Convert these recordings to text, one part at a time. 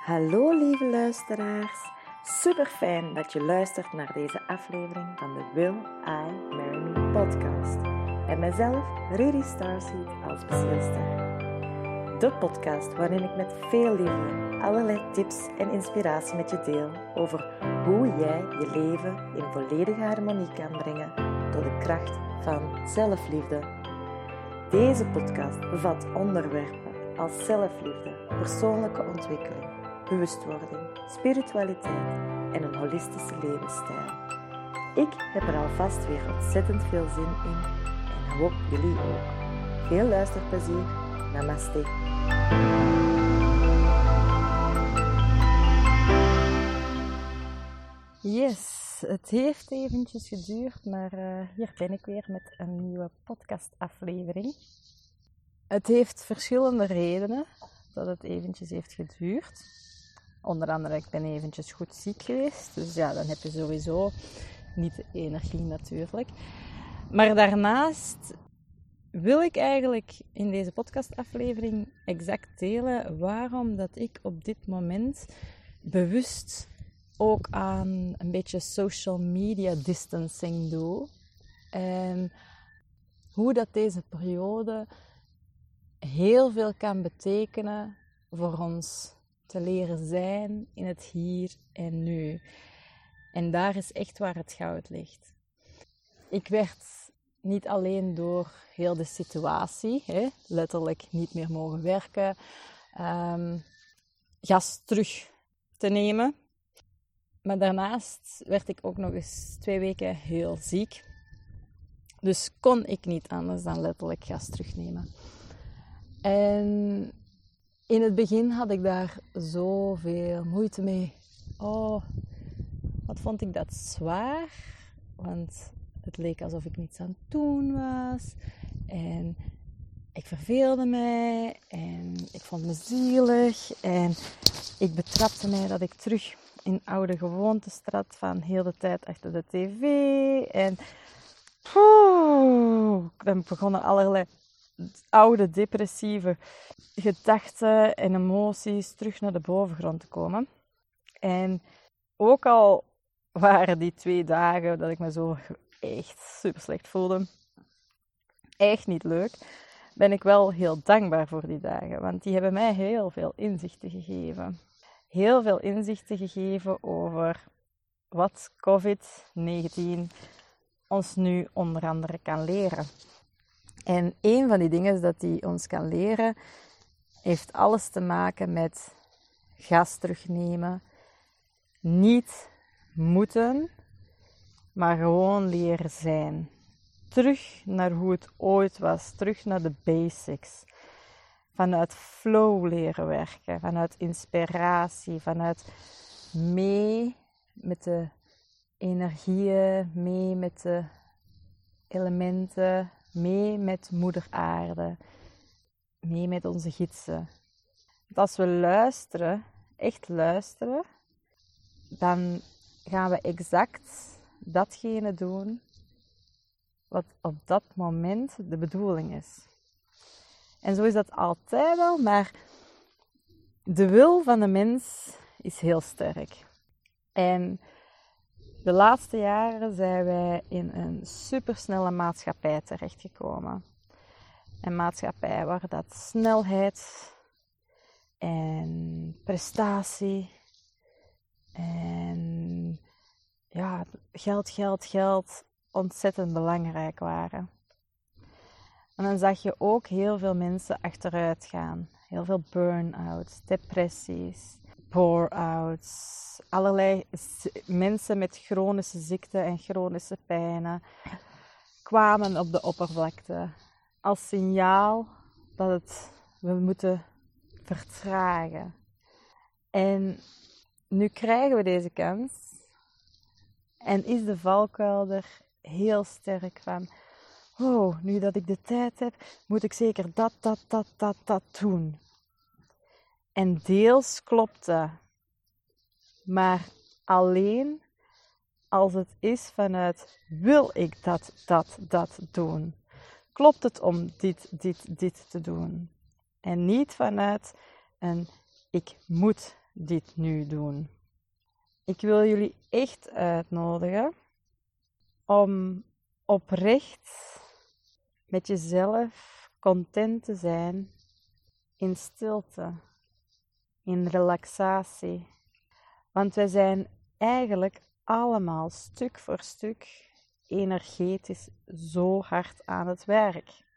Hallo lieve luisteraars. Super fijn dat je luistert naar deze aflevering van de Will I Marry Me podcast. En mezelf, Rudy Starseed, als bezielster. De podcast waarin ik met veel liefde allerlei tips en inspiratie met je deel over hoe jij je leven in volledige harmonie kan brengen door de kracht van zelfliefde. Deze podcast bevat onderwerpen als zelfliefde, persoonlijke ontwikkeling, bewustwording, spiritualiteit en een holistische levensstijl. Ik heb er alvast weer ontzettend veel zin in en hoop jullie ook. Veel luisterplezier. Namaste. Yes, het heeft eventjes geduurd, maar uh, hier ben ik weer met een nieuwe podcastaflevering. Het heeft verschillende redenen dat het eventjes heeft geduurd. Onder andere, ik ben eventjes goed ziek geweest. Dus ja, dan heb je sowieso niet de energie natuurlijk. Maar daarnaast wil ik eigenlijk in deze podcastaflevering exact delen waarom dat ik op dit moment bewust ook aan een beetje social media distancing doe. En hoe dat deze periode heel veel kan betekenen voor ons te leren zijn in het hier en nu. En daar is echt waar het goud ligt. Ik werd niet alleen door heel de situatie, hè, letterlijk niet meer mogen werken, um, gas terug te nemen. Maar daarnaast werd ik ook nog eens twee weken heel ziek. Dus kon ik niet anders dan letterlijk gas terugnemen. En in het begin had ik daar zoveel moeite mee. Oh, wat vond ik dat zwaar. Want het leek alsof ik niets aan het doen was. En ik verveelde mij. En ik vond me zielig. En ik betrapte mij dat ik terug in oude gewoontes trad. Van heel de tijd achter de tv. En poeh, dan begonnen allerlei oude depressieve gedachten en emoties terug naar de bovengrond te komen. En ook al waren die twee dagen dat ik me zo echt super slecht voelde, echt niet leuk, ben ik wel heel dankbaar voor die dagen. Want die hebben mij heel veel inzichten gegeven. Heel veel inzichten gegeven over wat COVID-19 ons nu onder andere kan leren. En een van die dingen dat hij ons kan leren, heeft alles te maken met gas terugnemen. Niet moeten, maar gewoon leren zijn. Terug naar hoe het ooit was, terug naar de basics. Vanuit flow leren werken, vanuit inspiratie, vanuit mee met de energieën, mee met de elementen, mee met Moeder Aarde, mee met onze gidsen. Als we luisteren, echt luisteren, dan gaan we exact datgene doen wat op dat moment de bedoeling is. En zo is dat altijd wel, maar de wil van de mens is heel sterk. En de laatste jaren zijn wij in een supersnelle maatschappij terechtgekomen. Een maatschappij waar dat snelheid en prestatie en ja, geld, geld, geld ontzettend belangrijk waren. En dan zag je ook heel veel mensen achteruit gaan. Heel veel burn-outs, depressies, pour-outs, allerlei mensen met chronische ziekten en chronische pijnen kwamen op de oppervlakte als signaal dat het, we moeten vertragen. En nu krijgen we deze kans en is de valkuil er heel sterk van. Oh, nu dat ik de tijd heb, moet ik zeker dat, dat, dat, dat, dat doen. En deels klopt dat. Maar alleen als het is vanuit wil ik dat, dat, dat doen. Klopt het om dit, dit, dit te doen? En niet vanuit een ik moet dit nu doen. Ik wil jullie echt uitnodigen om oprecht met jezelf content te zijn in stilte, in relaxatie. Want wij zijn eigenlijk allemaal stuk voor stuk energetisch zo hard aan het werk.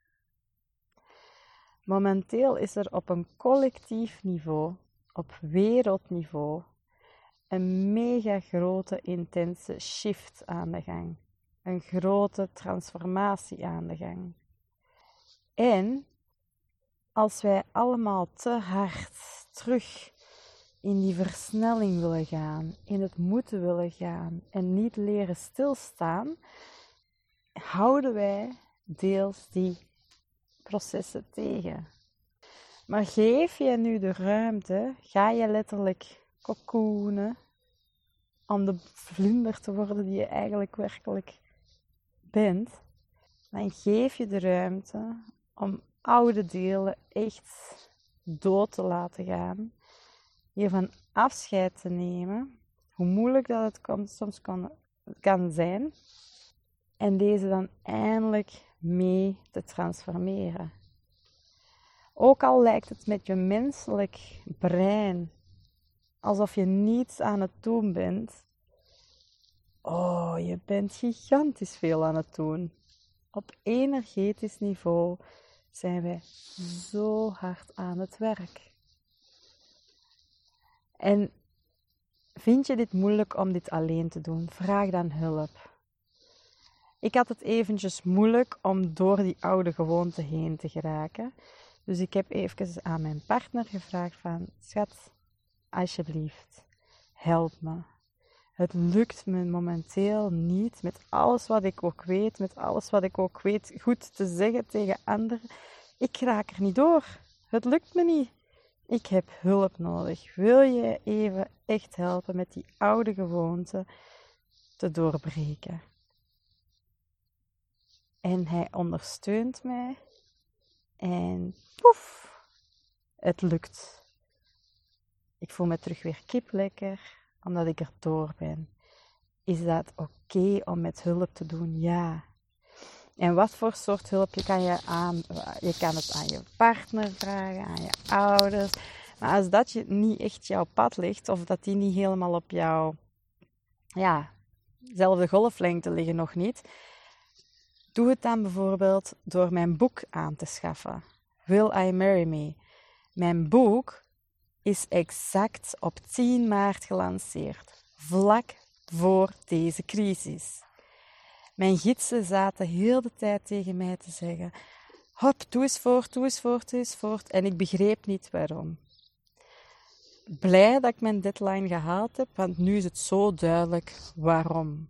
Momenteel is er op een collectief niveau, op wereldniveau, een mega grote intense shift aan de gang. Een grote transformatie aan de gang. En als wij allemaal te hard terug in die versnelling willen gaan, in het moeten willen gaan en niet leren stilstaan, houden wij deels die processen tegen. Maar geef je nu de ruimte, ga je letterlijk cocoonen om de vlinder te worden die je eigenlijk werkelijk bent, dan geef je de ruimte om oude delen echt dood te laten gaan, hiervan afscheid te nemen, hoe moeilijk dat het komt, soms kan, kan zijn, en deze dan eindelijk mee te transformeren. Ook al lijkt het met je menselijk brein alsof je niets aan het doen bent. Oh, je bent gigantisch veel aan het doen. Op energetisch niveau zijn wij zo hard aan het werk. En vind je dit moeilijk om dit alleen te doen? Vraag dan hulp. Ik had het eventjes moeilijk om door die oude gewoonte heen te geraken. Dus ik heb even aan mijn partner gevraagd van, schat, alsjeblieft, help me. Het lukt me momenteel niet met alles wat ik ook weet, met alles wat ik ook weet goed te zeggen tegen anderen. Ik raak er niet door. Het lukt me niet. Ik heb hulp nodig. Wil je even echt helpen met die oude gewoonte te doorbreken? En hij ondersteunt mij. En poef, het lukt. Ik voel me terug weer kip lekker, omdat ik er door ben. Is dat oké om met hulp te doen? Ja. En wat voor soort hulp je kan je aan? Je kan het aan je partner vragen, aan je ouders. Maar als dat je niet echt jouw pad ligt, of dat die niet helemaal op jouw ja, zelfde golflengte liggen nog niet, Doe het dan bijvoorbeeld door mijn boek aan te schaffen. Will I Marry Me? Mijn boek is exact op 10 maart gelanceerd, vlak voor deze crisis. Mijn gidsen zaten heel de tijd tegen mij te zeggen: Hop, doe eens voort, doe eens voort, doe eens voort. En ik begreep niet waarom. Blij dat ik mijn deadline gehaald heb, want nu is het zo duidelijk waarom.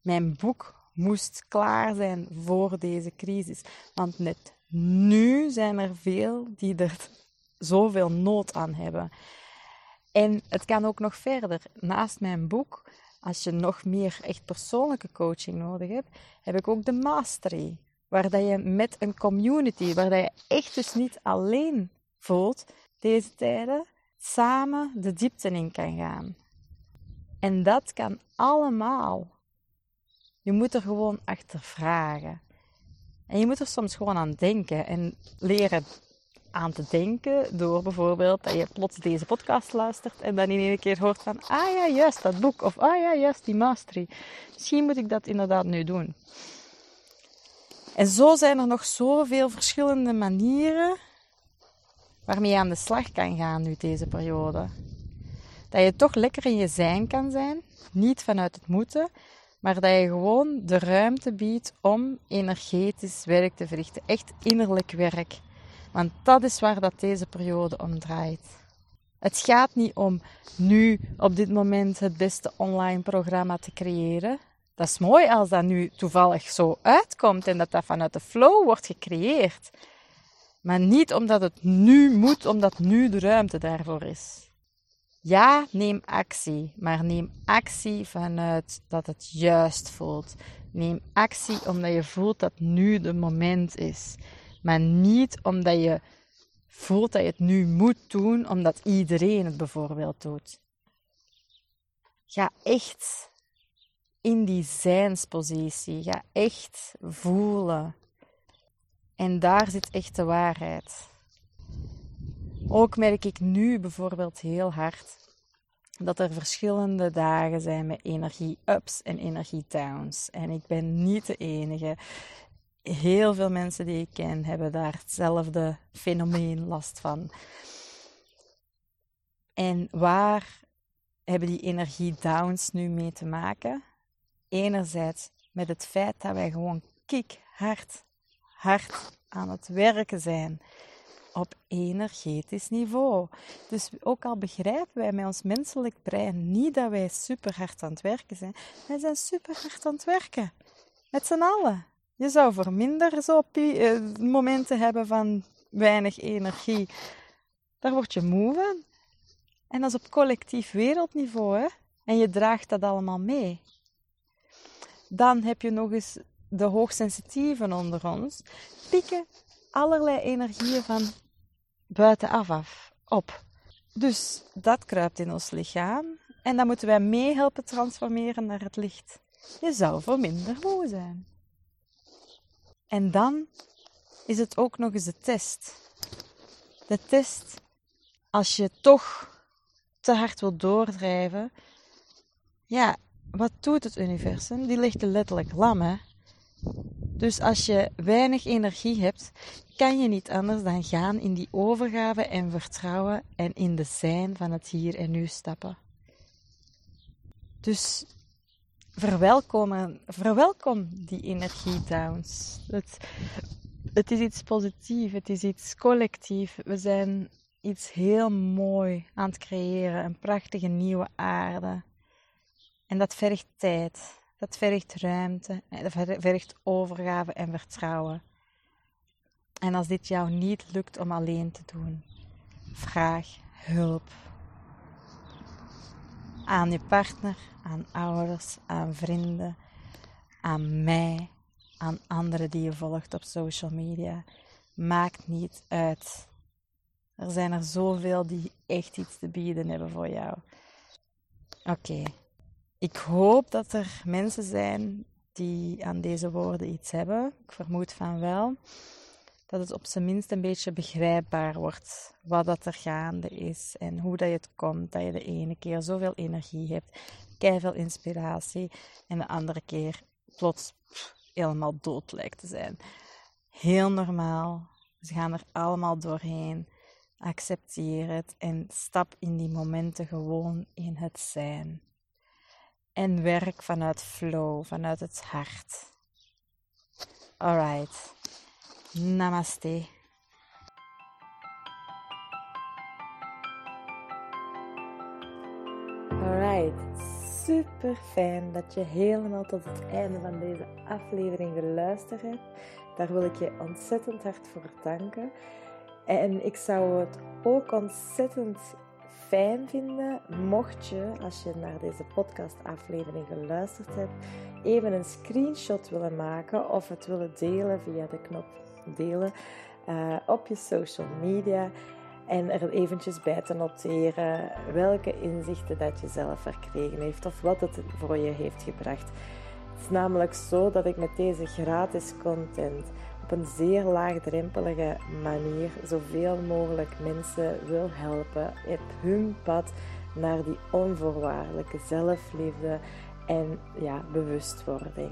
Mijn boek moest klaar zijn voor deze crisis. Want net nu zijn er veel die er zoveel nood aan hebben. En het kan ook nog verder. Naast mijn boek, als je nog meer echt persoonlijke coaching nodig hebt, heb ik ook de Mastery. Waar dat je met een community, waar dat je echt dus niet alleen voelt deze tijden, samen de diepte in kan gaan. En dat kan allemaal je moet er gewoon achter vragen. En je moet er soms gewoon aan denken en leren aan te denken door bijvoorbeeld dat je plots deze podcast luistert en dan in één keer hoort van, ah ja, juist dat boek of ah ja, juist die mastery. Misschien moet ik dat inderdaad nu doen. En zo zijn er nog zoveel verschillende manieren waarmee je aan de slag kan gaan nu deze periode. Dat je toch lekker in je zijn kan zijn, niet vanuit het moeten, maar dat je gewoon de ruimte biedt om energetisch werk te verrichten. Echt innerlijk werk. Want dat is waar dat deze periode om draait. Het gaat niet om nu op dit moment het beste online programma te creëren. Dat is mooi als dat nu toevallig zo uitkomt en dat dat vanuit de flow wordt gecreëerd. Maar niet omdat het nu moet, omdat nu de ruimte daarvoor is. Ja, neem actie, maar neem actie vanuit dat het juist voelt. Neem actie omdat je voelt dat nu de moment is, maar niet omdat je voelt dat je het nu moet doen omdat iedereen het bijvoorbeeld doet. Ga echt in die zijnspositie. Ga echt voelen. En daar zit echt de waarheid. Ook merk ik nu bijvoorbeeld heel hard dat er verschillende dagen zijn met energie-ups en energie-downs. En ik ben niet de enige. Heel veel mensen die ik ken hebben daar hetzelfde fenomeen last van. En waar hebben die energie-downs nu mee te maken? Enerzijds met het feit dat wij gewoon hard, hard aan het werken zijn op energetisch niveau. Dus ook al begrijpen wij met ons menselijk brein niet dat wij super hard aan het werken zijn, wij zijn super hard aan het werken. Met z'n allen. Je zou voor minder zo eh, momenten hebben van weinig energie. Daar word je moe van. En dat is op collectief wereldniveau? En je draagt dat allemaal mee. Dan heb je nog eens de hoogsensitieven onder ons. Pikken allerlei energieën van buitenaf af, op. Dus dat kruipt in ons lichaam en dat moeten wij mee helpen transformeren naar het licht. Je zou voor minder moe zijn. En dan is het ook nog eens de test. De test, als je toch te hard wil doordrijven, ja, wat doet het universum? Die ligt letterlijk lam, hè? Dus als je weinig energie hebt, kan je niet anders dan gaan in die overgave en vertrouwen en in de zijn van het hier en nu stappen. Dus verwelkom, verwelkom die energiedowns. Het, het is iets positiefs, het is iets collectief. We zijn iets heel mooi aan het creëren, een prachtige nieuwe aarde. En dat vergt tijd. Dat vergt ruimte, dat vergt overgave en vertrouwen. En als dit jou niet lukt om alleen te doen, vraag hulp. Aan je partner, aan ouders, aan vrienden, aan mij, aan anderen die je volgt op social media. Maakt niet uit. Er zijn er zoveel die echt iets te bieden hebben voor jou. Oké. Ik hoop dat er mensen zijn die aan deze woorden iets hebben. Ik vermoed van wel. Dat het op zijn minst een beetje begrijpbaar wordt wat dat er gaande is en hoe dat het komt dat je de ene keer zoveel energie hebt, veel inspiratie en de andere keer plots helemaal dood lijkt te zijn. Heel normaal. Ze gaan er allemaal doorheen. Accepteer het en stap in die momenten gewoon in het zijn en werk vanuit flow, vanuit het hart. Alright. Namaste. Alright, super fijn dat je helemaal tot het einde van deze aflevering geluisterd hebt. Daar wil ik je ontzettend hard voor danken. En ik zou het ook ontzettend fijn vinden mocht je, als je naar deze podcastaflevering geluisterd hebt, even een screenshot willen maken of het willen delen via de knop delen uh, op je social media en er eventjes bij te noteren welke inzichten dat je zelf verkregen heeft of wat het voor je heeft gebracht. Het is namelijk zo dat ik met deze gratis content op een zeer laagdrempelige manier zoveel mogelijk mensen wil helpen op hun pad naar die onvoorwaardelijke zelfliefde en ja, bewustwording.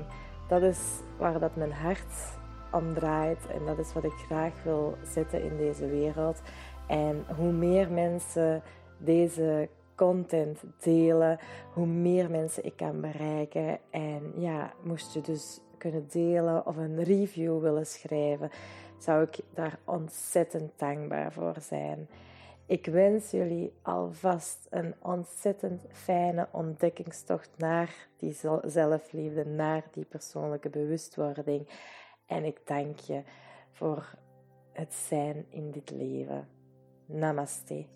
Dat is waar dat mijn hart om draait en dat is wat ik graag wil zetten in deze wereld. En hoe meer mensen deze content delen, hoe meer mensen ik kan bereiken. En ja, moest je dus kunnen delen of een review willen schrijven, zou ik daar ontzettend dankbaar voor zijn. Ik wens jullie alvast een ontzettend fijne ontdekkingstocht naar die zelfliefde, naar die persoonlijke bewustwording. En ik dank je voor het zijn in dit leven. Namaste.